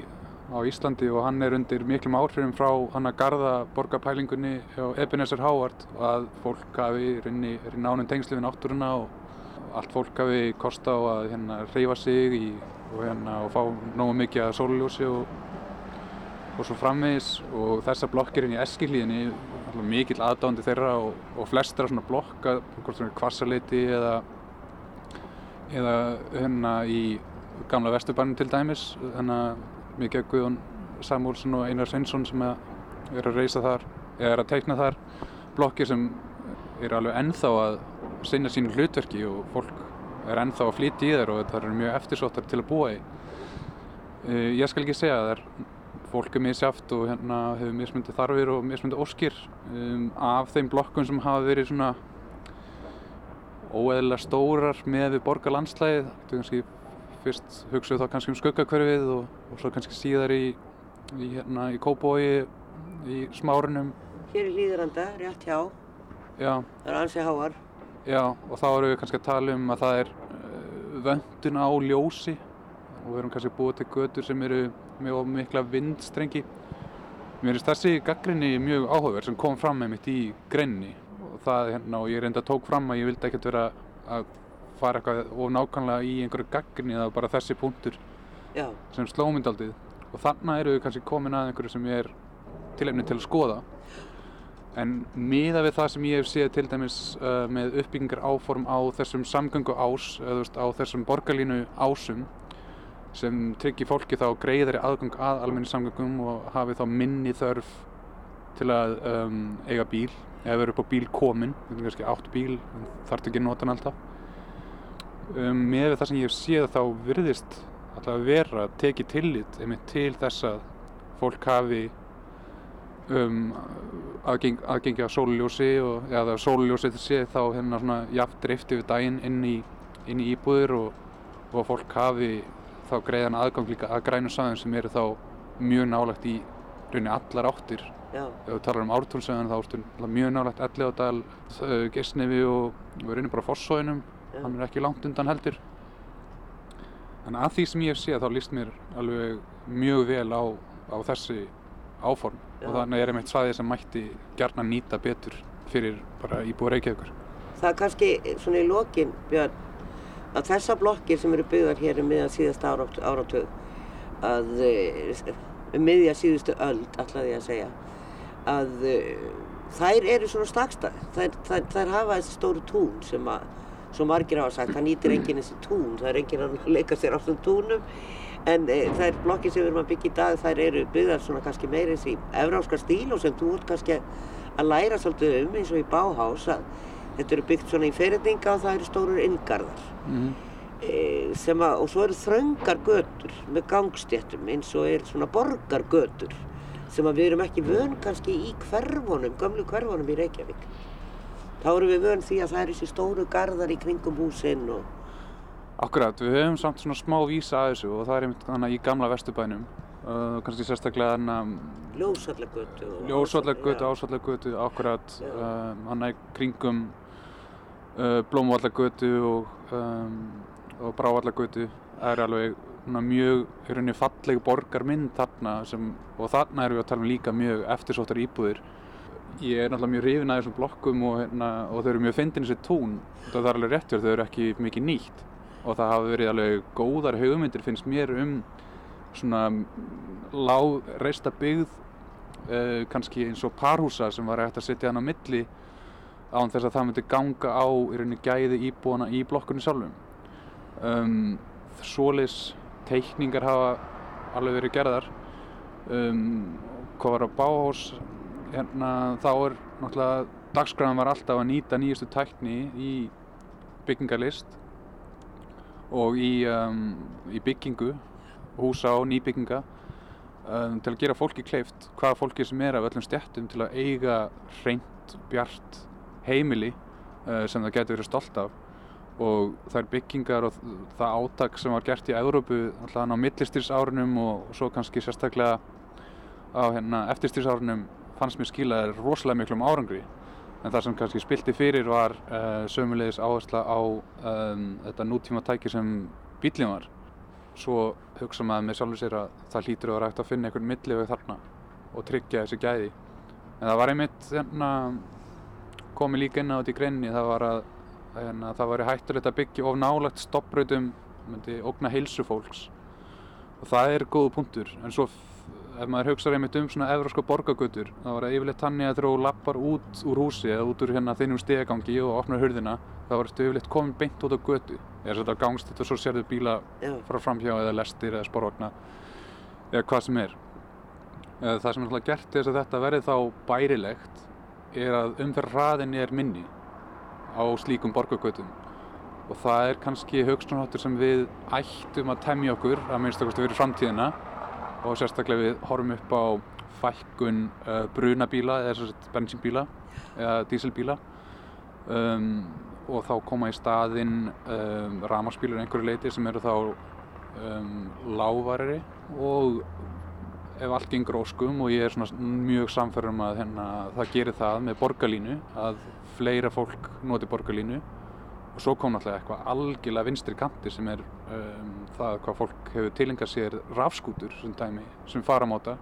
á Íslandi og hann er undir miklum áhrifum frá hann að garda borgarpælingunni á Ebenezer Howard og að fólk hafi í rauninni er í nánum tengslu við náttúruna og allt fólk hafi kost á að hérna reyfa sig í, og hérna og fá nógu mikið að sólljósi og og svo framvegis. Og þessar blokkirinn í Eskilíðinni mikill aðdáðandi þeirra og, og flestra svona blokka hvort svona kvassaleiti eða eða hérna í gamla Vesturbarnin til dæmis hérna mikið Guðjón Samúlsson og Einar Sveinsson sem er að reysa þar eða er að teikna þar blokkir sem eru alveg ennþá að sinna sínu hlutverki og fólk er ennþá að flytja í þær og það eru mjög eftirsóttar til að búa í. Ég skal ekki segja að það er fólk er misjaft og hérna hefur mismundi þarfir og mismundi óskir um, af þeim blokkum sem hafa verið svona óeðilega stórar með við borgarlandslæðið þetta er kannski fyrst hugsaðu þá kannski um skuggakverfið og, og svo kannski síðar í, í hérna í Kópói í smárunum. Hér í Líðranda, rétt hjá. Já, það er ansi háar. Já og þá erum við kannski að tala um að það er uh, vöndun á ljósi. Og við erum kannski búið til götur sem eru mjög mikla vindstrengi. Mér finnst þessi gaggrinni mjög áhugaverð sem kom fram með mitt í greinni það hérna og ég reynda tók fram að ég vildi ekkert vera að fara eitthvað og nákvæmlega í einhverju gaggrinni það var bara þessi punktur Já, sem slómyndaldið og þarna eru við kannski komin að einhverju sem ég er tilefni til að skoða. En miða við það sem ég hef séð til dæmis uh, með uppbyggingar áform á þessum samgöngu ás eða veist á þessum borgarlínu ásum sem tryggir fólki þá greiðari aðgang að almenningssamgöngum og hafi þá minni þörf til að um, eiga bíl eða vera upp á bíl komin, þetta er kannski átt bíl þarf ekki að nota hann alltaf. Um, með það sem ég séð þá virðist alltaf að vera tekið tillit einmitt til þess að fólk hafi um, aðgeng, aðgengi að sólljósi og eða sólljósið sé þá hérna svona jafn drift yfir daginn inn í, inn í íbúðir og, og fólk hafi þá greiðan aðgang líka að grænu saðum sem eru þá mjög nálagt í rauninni allar áttir Já, ef við talar um ártúlsöðun þá ertu mjög nálagt Elliðadal, Gersnefi og við reynum bara Fossóinum hann er ekki langt undan heldur. En að því sem ég séð þá líst mér alveg mjög vel á, á þessi áform. Já. og þannig er einmitt svæði sem mætti gjarnan nýta betur fyrir bara íbúið Reykjavíkur. Það er kannski svona í lokin, Björn, að þessar blokkir sem eru byggðar hér um miðjan síðasta árat, áratug að eh, um miðja síðustu öld, ætlaði ég að segja að eh, þær eru svona stakstað þær, þær, þær hafa þessi stóru tún sem að svo margir hafa sagt, það nýtir enginn þessi tún. Það er enginn að leika sér á þessum túnum. En e, þær blokkir sem við erum að byggja í dag þær eru byggðar svona kannski meira í evráska stíl og sem þú ert kannski að læra svolítið um eins og í Bauhaus að þetta eru byggt svona í ferendinga og það eru stórir inngarðar. Mm e, sem að, og svo eru þröngar götur með gangstéttum eins og er svona borgargötur sem að við erum ekki vön kannski í hverfunum, gömlu hverfunum í Reykjavík þá erum við vön því að það eru þessi stóru garðar í kringum húsinn og Akkurat, við höfum samt svona smá vísa að þessu og það er einmitt þannig í gamla vesturbænum uh, kannski sérstaklega þannig að ljósallagötu og Ljósvallagötu, Já. Ásvallagötu, akkurat Já. um, hann er kringum uh, Blómvallagötu og, um, og Brávallagötu það er alveg mjög rauninni falleg borgarmynd þarna sem, og þarna erum við að tala um líka mjög eftirsóttar íbúðir. Ég er náttúrulega mjög hrifin að þessum blokkum og, hérna, og þau eru mjög fyndin þessi tún. Það er alveg rétt hjá þau eru ekki mikið nýtt. Og það hafa verið alveg góðar hugmyndir finnst mér um svona lág reista byggð uh, kannski eins og parhúsa sem var hægt að setja hann á milli án þess að það myndi ganga á í rauninni gæði íbúana í blokkunni sjálfum. Um, svoleiðis teikningar hafa alveg verið gerðar. Um, hvað var á Bauhaus hérna, þá er náttúrulega dagskræðan var alltaf að nýta nýjustu tækni í byggingarlist og í, um, í byggingu húsa og nýbygginga um, til að gera fólki kleift hvaða fólki sem er af öllum stjættum til að eiga hreint, bjart heimili uh, sem það getur verið stolt af og þær byggingar og það átak sem var gert í Európu alltaf á millistýrsárunum og, og svo kannski sérstaklega á hérna, eftirstýrsárunum fannst mér skila þær rosalega miklum árangri. En það sem kannski spilti fyrir var uh, sömulegis áhersla á um, þetta nútíma tæki sem bílinn var. Svo hugsa maður með sjálfur sér að það hlýtur vera hægt að finna einhvern milliveg þarna og tryggja þessi gæði. En það var einmitt hérna, komið líka inn á þetta í greinni það var að hérna, það var hættulegt að byggja of nálagt stopprautum myndi ógna heilsu fólks. Og það er góðu punktur. En svo ef maður hugsaður einmitt um svona evróska borgargötur þá var það yfirleitt þannig að þú lappar út úr húsi eða út úr hérna þinnum stegagangi og opnar hurðina þá var þetta yfirleitt komin beint út á götu. Eða þetta gangstitt og svo sérðu bíla frá framhjá eða lestir eða sporvagna eða hvað sem er. Það sem er alltaf gert þess að þetta verði þá bærilegt er að umferðraðin er minni á slíkum borgargötum. Og það er kannski hugsunháttur sem við ættum að temja okkur að minnst okkur fyrir framtíðina. Og sérstaklega við horfum upp á fækkun uh, brunabíla eða bensínbíla eða dísilbíla. Um, og þá koma í staðinn um, rafmagnsbílar einhverju leiti sem eru þá um, lágvarari og ef allt gengur óskum og ég er mjög samferðum að hérna, það gerir það með borgarlínu að fleira fólk noti borgarlínu. Og svo kom náttúrulega eitthvað algjörlega vinstri kanti sem er um, það hvað fólk hefur tilengað sér rafskútur sem dæmi, sem faramáta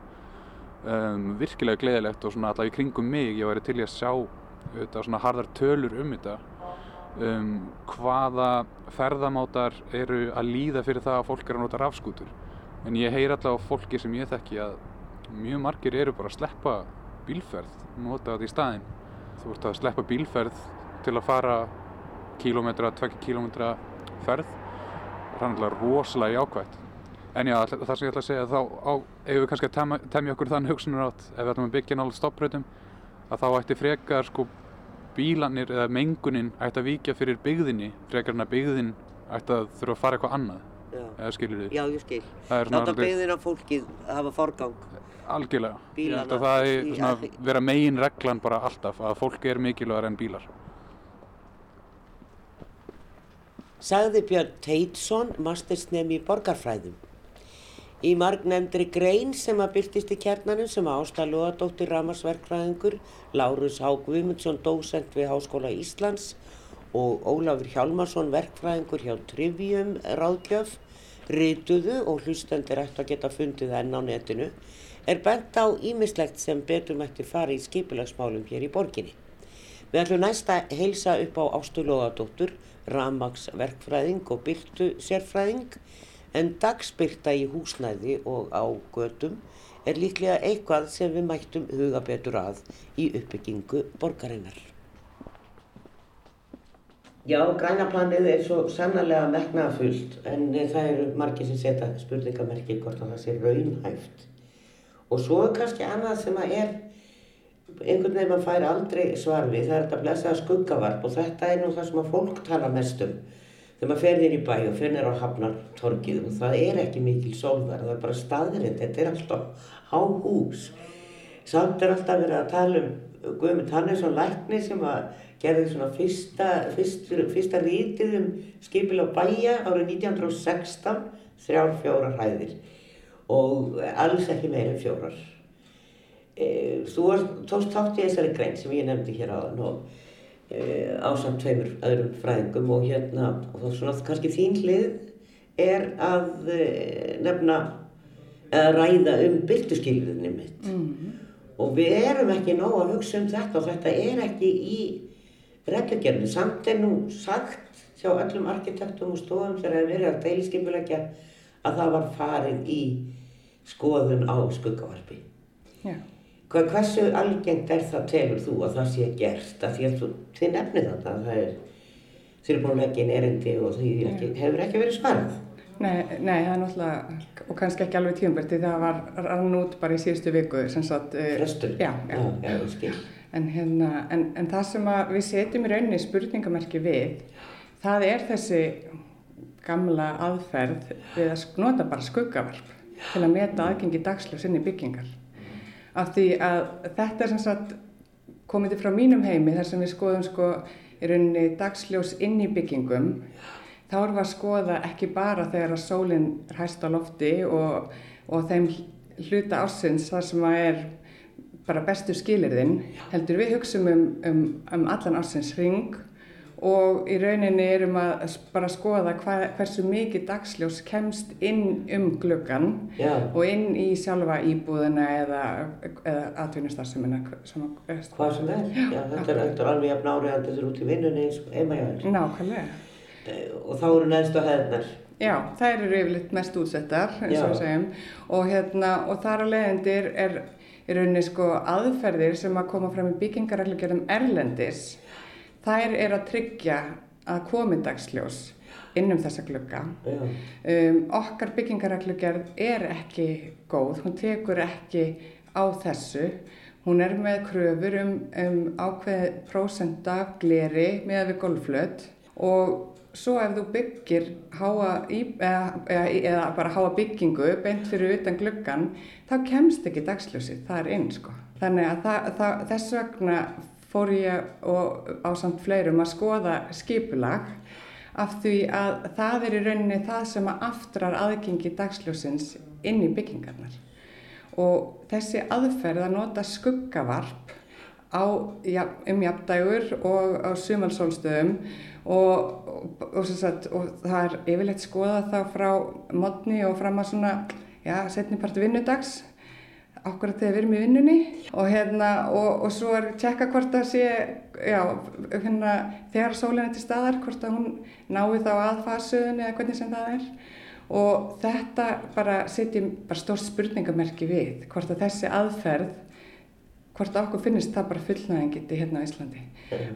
um, virkilega gleðilegt og svona allavega í kringum mig ég væri til í að sjá auðvitað, svona harðar tölur um þetta. Um, hvaða ferðamátar eru að líða fyrir það að fólk er að nota rafskútur en ég heyr allavega á fólki sem ég þekki að mjög margir eru bara að sleppa bílferð, nota þetta í staðinn. Þú ert að sleppa bílferð til að fara kílómetra, tvekki kílómetra ferð. Það er náttúrulega rosalega jákvætt. En já, það sem ég ætla að segja, þá ef við kannski að temja okkur þann hugsunar átt, ef við ætlum að byggja náttúrulega stoppröytum, að þá ætti frekar sko bílanir eða mengunin ætti að víkja fyrir byggðinni, frekar en að byggðin ætti að þurfa að fara eitthvað annað, eða skilur þið? já ég skil. Láta byggðina fólkið hafa forgang. Algjörlega. Bílana að það er svona vera megin reglan bara alltaf, að fólk er mikilvægar en bílar. Sagði Björn Teitsson, mastersnemi í borgarfræðum. Í margnefndri grein sem að byrtist í kjarnanum sem Ásta Lóadóttir Ramarsverkfræðingur, Lárus H. Guðmundsson, dósent við Háskóla Íslands og Ólafur Hjálmarsson, verkfræðingur hjá Trivium ráðgjöf, rituðu og hlustendir ættu að geta fundið enn á netinu, er bent á ímislegt sem betur mætti fara í skipilagsmálum hér í borginni. Við ætlum næst að heilsa upp á Ástu Lóðadóttur, Ramags verkfræðing og byrtu sérfræðing, en dagsbyrta í húsnæði og á götum er líklega eitthvað sem við mættum huga betur að í uppbyggingu borgarinnar. Já, grænaplanið er svo sannarlega metnaðafullt en það eru margir sem setja spurningamerki hvort að það sé raunhæft. Og svo er kannski annað sem að er einhvern veginn maður fær aldrei svar við, það er þetta blessaða skuggavarp og þetta er nú það sem að fólk tala mest um. Þegar maður fer þér í bæ og fer þér á hafnartorkið og það er ekki mikil sólvar, það er bara staðrind, þetta er alltaf há hús. Samt er alltaf verið að tala um Guðmund Hannesson Lækni sem að gerði svona fyrsta, fyrst, fyrsta rítið um skipil á bæja árið 1916, þrjár fjórar hæðir og alls ekki meira en fjórar. E, þú tókst þátt í þessari grein sem ég nefndi hér áðan og e, ásamt tveimur öðrum fræðingum og hérna, og þá svona kannski þín hlið er að e, nefna, eða ræða um byrtuskilðinni mitt. Mhm. Og við erum ekki nóg að hugsa um þetta og þetta er ekki í reglugjörnu. Samt er nú sagt hjá öllum arkitektum og stofum þegar það er verið að deiliskipulegja að það var farið í skoðun á skuggavarpi. Já. Hvað, hversu algengt er það telur þú að það sé gert? Að því að þú, þið nefnir þetta, að það er, þið eru búin að leggja inn erindi og því ekki, hefur ekki verið svarað. Nei, nei, það er náttúrulega, og kannski ekki alveg tíumbert, því það var rann út bara í síðustu viku, sem sagt... eh, Frestur? Já, já. Já, já, skil. En, hérna, en, en það sem við setjum í rauninni spurningamerki við, það er þessi gamla aðferð við að nota bara skuggavarp til að meta aðgengi dagsljós inn í byggingar. Af því að þetta er sem sagt komið til frá mínum heimi þar sem við skoðum sko í rauninni dagsljós inn í byggingum. Þá erum við að skoða ekki bara þegar að sólinn er hæst á lofti og, og þeim hluta ársins þar sem að er bara bestu skilirðin, heldur við hugsum um, um, um allan ársins ring og í rauninni erum að bara skoða hva, hversu mikið dagsljós kemst inn um gluggan Já. og inn í sjálfa íbúðina eða, eða atvinnustarfsemina sem að er Hvað sem er. Já, þetta er, þetta er alveg jafn áriðandi þegar út í vinnunni eins og heima hjá þér. Nákvæmlega. Eh, Og þá eru neðstu hæðnar. Já, þær eru yfirleitt mest útsettar, eins og Já. við segjum, og, hérna, og þar að leiðindir er í rauninni sko aðferðir sem að koma fram í byggingarreglugjörðum erlendis, þær er að tryggja að komi dagsljós inn um þessa glugga. Um, okkar byggingarreglugjörð er ekki góð, hún tekur ekki á þessu. Hún er með kröfur um, um ákveð prósent af gleri með við golflöt og svo ef þú byggir háa eða, eða, bara háa byggingu beint fyrir utan gluggan, þá kemst ekki dagsljósið, það er inn sko. Þannig að það, það, þess vegna fór ég og á samt fleirum að skoða skipulag af því að það er í rauninni það sem að aftrar aðgengi dagsljósins inn í byggingarnar. Og þessi aðferð að nota skuggavarp á, ja, um jafndægur og á sumalsólstöðum og, og, og, sagt, og það er yfirleitt skoðað þá frá modni og fram að svona, já, setnipart vinnudags akkurat þegar við erum í vinnunni. Og hérna og, og svo er tjekka hvort það sé já, hérna þegar sólinn er til staðar hvort að hún nái þá að fasuðunni eða hvernig sem það er. Og þetta bara setjum bara stórt spurningamerki við hvort að þessi aðferð hvort að okkur finnist það bara fullnæðingiti hérna á Íslandi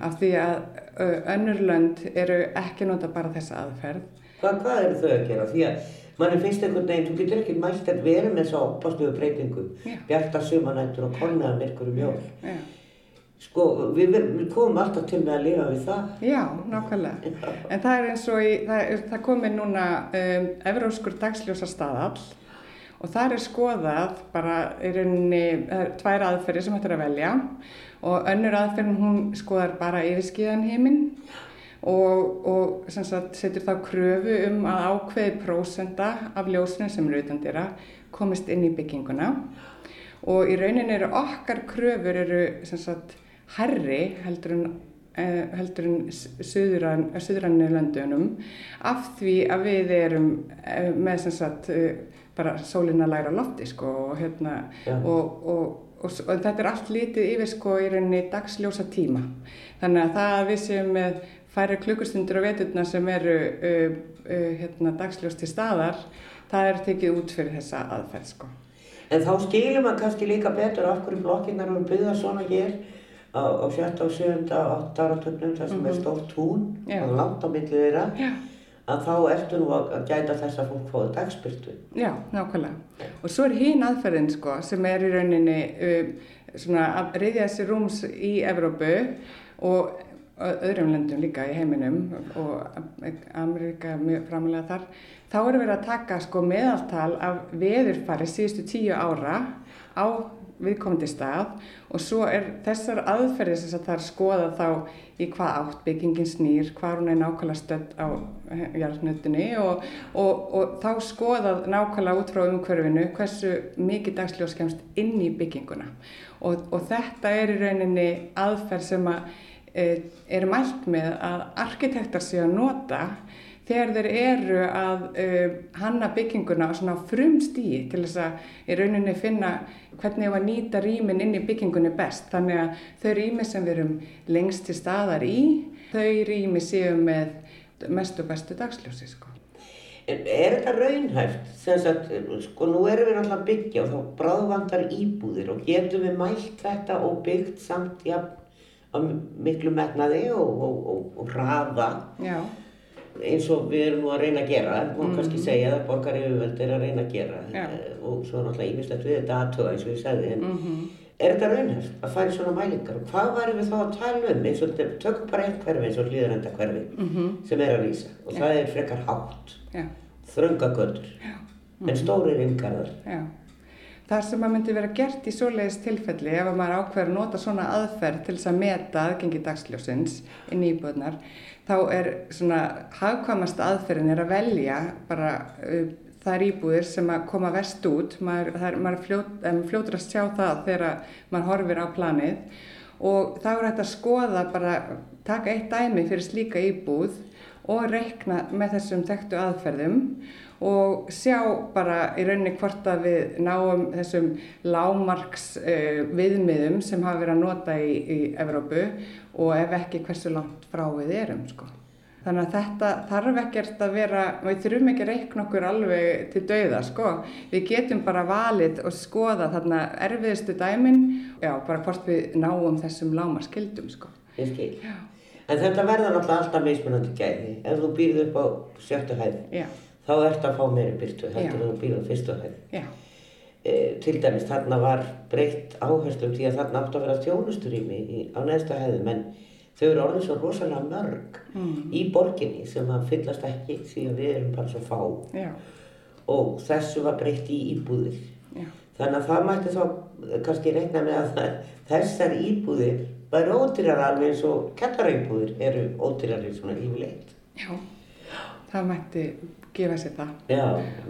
af því að ö, önnur lönd eru ekki nota bara þessa aðferð Hvað, hvað eru þau að gera? Því að manni finnst einhvern veginn, þú getur ekki mælt að vera með þess að opastöfu breytingum, Já. bjarta sumanættur og kolnaða myrkur um jól. Já, Sko, við, við, komum alltaf til með að lifa við það. Já nákvæmlega. En það er eins og í, það, er, það komið núna um, Evróskur dagsljósa staðall og það er skoðað bara í rauninni, það er tvær aðferðir sem hættir að velja og önnur aðferðin hún skoðar bara yfirskiðan heiminn og, og sagt, setur þá kröfu um að ákveði prósenda af ljósinu sem eru utan dýra komist inn í bygginguna og í rauninni eru okkar kröfur eru sagt herri heldur en eh, heldur en suðuran, suðuranni löndunum af því að við erum eh, með sem sagt eh, bara sólina læra lofti sko og hérna Já. og, og, og, og þetta er allt lítið yfir sko í rauninni dagsljósa tíma þannig að það að við séum með færi klukkustundur á veturna sem eru uh, uh, hérna dagsljós til staðar það er tekið út fyrir þessa aðferð sko En þá skilur maður kannski líka betur af hverju blokkinnar eru byggðar svona hér á, á 7. og 7. og 8. áratögnum þar sem er stórt tún Já. og langt á milli þeirra Já. Að þá ertu nú að gæta þess að fólk fóði dagspyrtu. Já, nákvæmlega. Og svo er hinn aðferðin sko, sem er í rauninni uh, svona að reyðja þessi rúms í Evrópu og öðrum löndum líka í heiminum og Ameríka er mjög framalega þar. Þá er verið að taka sko meðaltal af veðurfari síðustu tíu ára á viðkomandi stað og svo er þessar aðferðir sem sagt það er skoðað þá í hvað átt byggingin snýr, hvað hún er nákvæmlega stödd á jarðnutinni og, og, og þá skoðað nákvæmlega út frá umhverfinu hversu mikið dagsljós kemst inn í bygginguna. Og, og þetta er í rauninni aðferð sem að e, er mælt með að arkitektar séu að nota þegar þeir eru að uh, hanna bygginguna á svona frumstíi til þess að í rauninni finna hvernig var að nýta rýmin inn í byggingunni best. Þannig að þau rými sem við erum lengst til staðar í, þau rými séu með mest og bestu dagsljósi sko. En er þetta raunhæft? Að, sko, nú erum við að byggja og þá bráðvantar íbúðir og getum við mælt þetta og byggt samt ja, miklu metnaði og, og, og, og hraða Já, eins og við erum nú að reyna að gera, má kannski segja það, borgar yfirvöld er að reyna að gera. Mhm. Eh, og svo náttúrulega ímislegt við þetta aðtöða eins og ég sagði, en er þetta raunhæft að færa svona mælingar? Og hvað varum við þá að tala um? Eins og þetta- tökum bara eitt hverfi eins og hlýðarenda hverfi sem er að rísa. Og það er frekar hátt, já, þröngagötur, en stórir inngarðar. já. Það sem að myndi vera gert í svoleiðis tilfelli ef að maður ákveður að nota svona aðferð til þess að meta aðgengi dagsljósins inn í íbúðnar, þá er svona hagkvæmast aðferðin er að velja bara uh, þær íbúðir sem að koma vest út, maður, er, maður fljót, fljótur að sjá það þegar maður horfir á planið. Og þá er þetta að skoða bara, taka eitt dæmi fyrir slíka íbúð og reikna með þessum þekktu aðferðum og sjá bara í rauninni hvort að við náum þessum lámarks uh, viðmiðum sem hafa verið að nota í, í Evrópu og ef ekki hversu langt frá við erum sko. Þannig að þetta þarf ekkert að vera, við þurfum ekki að reikna okkur alveg til dauða, sko. Við getum bara valið og skoða þarna erfiðustu dæmin, já, bara hvort við náum þessum lámarskildum, sko. Ég skil. En þetta verða náttúrulega alltaf mismunandi gæði. Ef þú býrð upp á sjöttu hæð, Já, þá ert að fá meiri byrtu heldur en þú á fyrstu hæð. já, E, til dæmis þarna var breytt áherslum því að þarna átt að vera þjónusturými í- á neðstu hæðum en þau eru orðin svo rosalega mörg í borginni sem að fyllast ekki því að við erum bara svo fá já, og þessu var breytt í íbúðir. já, Þannig að það mætti þá kannski reikna með að það, þessar íbúðir væri ódýrar alveg eins og kjallarauðbúðir eru ódýrar eins og yfirleitt. já. Það mætti gefa sér það. Já.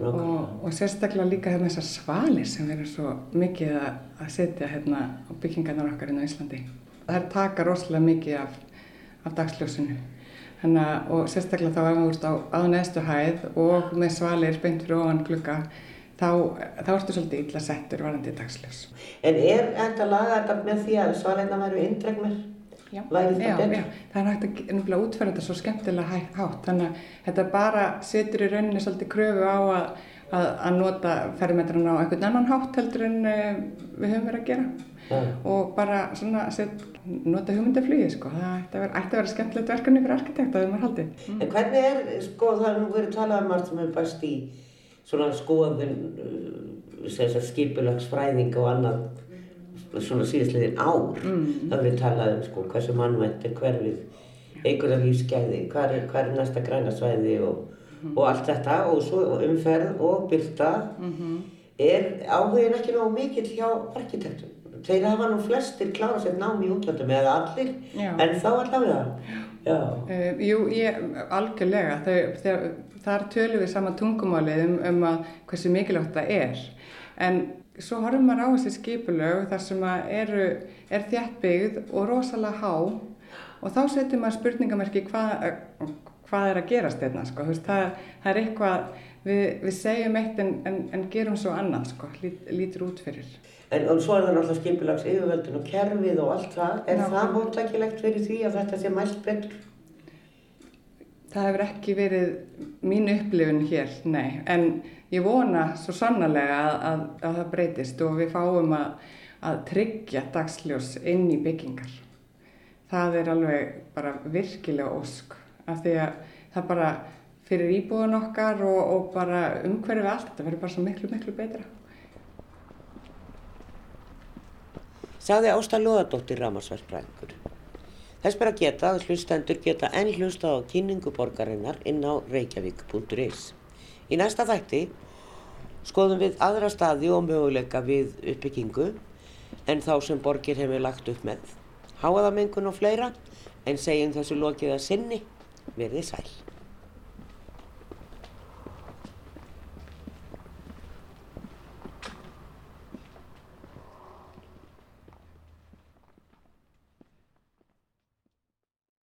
Og, og sérstaklega líka hérna þessar svalir sem erum svo mikið að, að setja hérna á byggingarnar okkar inn á Íslandi. Það taka rosalega mikið af, af dagsljósinu. Þannig að, og sérstaklega þá ef við ert á, neðstu hæð og með svalir beint fyrir ofan glugga, þá, þá ertu svolítið illa settur varandi dagsljós. En er þetta laga þetta með því að svalegna væru indregnir? Já, já, betur? já, það er hægt að nefnilega útfæra þetta svo skemmtilega hátt, þannig að þetta bara setur í rauninni svolítið kröfu á að, að, að nota fermetrana á einhvern annan hátt heldur en uh, við höfum verið að gera Já. og bara svona set, nota hugmyndaflýði sko, það ætti að vera, ætti að vera skemmtilegt verkefni fyrir arkitekt að við maður haldið. En hvernig er, sko, það er nú verið talað um margt sem hefur bæst í svona skoðun uh, skipulagsfræðing og annað svona síðastliðin ár Mm. það við talað um sko hversu mannvænt er hverfið einhverja lífsgæði hvar er, hvar er næsta grænasvæði og, Mhm. og allt þetta og svo umferð og byrta Mhm. er áhugin ekki nógu mikill hjá arkitektum þeir hafa nú flestir klára sér nám í útlöndum eða allir Já. en þá allavega Uh, jú, ég, algjörlega, þau, þau, þar tölum við sama tungumálið um, um að hversu mikilvægt það er. En svo horfum maður á þessi skipulög þar sem eru, er þjætt byggð og rosalega há og þá setur maður spurningamerki hvað, hvað er að gerast hérna, sko. Það, það er eitthvað, við, við segjum eitt en, en, en gerum svo annað, sko, lít, lítur út fyrir. en og svo er það náttúrulega skipulags yfirvöldin og kerfið og allt það er Nákvæmlega. það móttækilegt fyrir því að þetta sé mælt betur Það hefur ekki verið mín upplifun hér, nei, en ég vona svo sannarlega að, að, að það breytist og við fáum að, að tryggja dagsljós inn í byggingar. Það er alveg bara virkilega ósk af því að það bara fyrir íbúðun okkar og, og bara umhverfið allt, þetta verður bara svo miklu, miklu betra. Sagði Ásta Lóðardóttir Ramarsværsbræðingur. Þess bara geta að hlustendur geta enn hlusta á kynningu borgarinnar inn á reykjavík.is. Í næsta þætti skoðum við aðra staði og möguleika við uppbyggingu en þá sem borgir hefur lagt upp með. Háaðamengun og fleira en segjum þessu lokið að sinni verið sæl.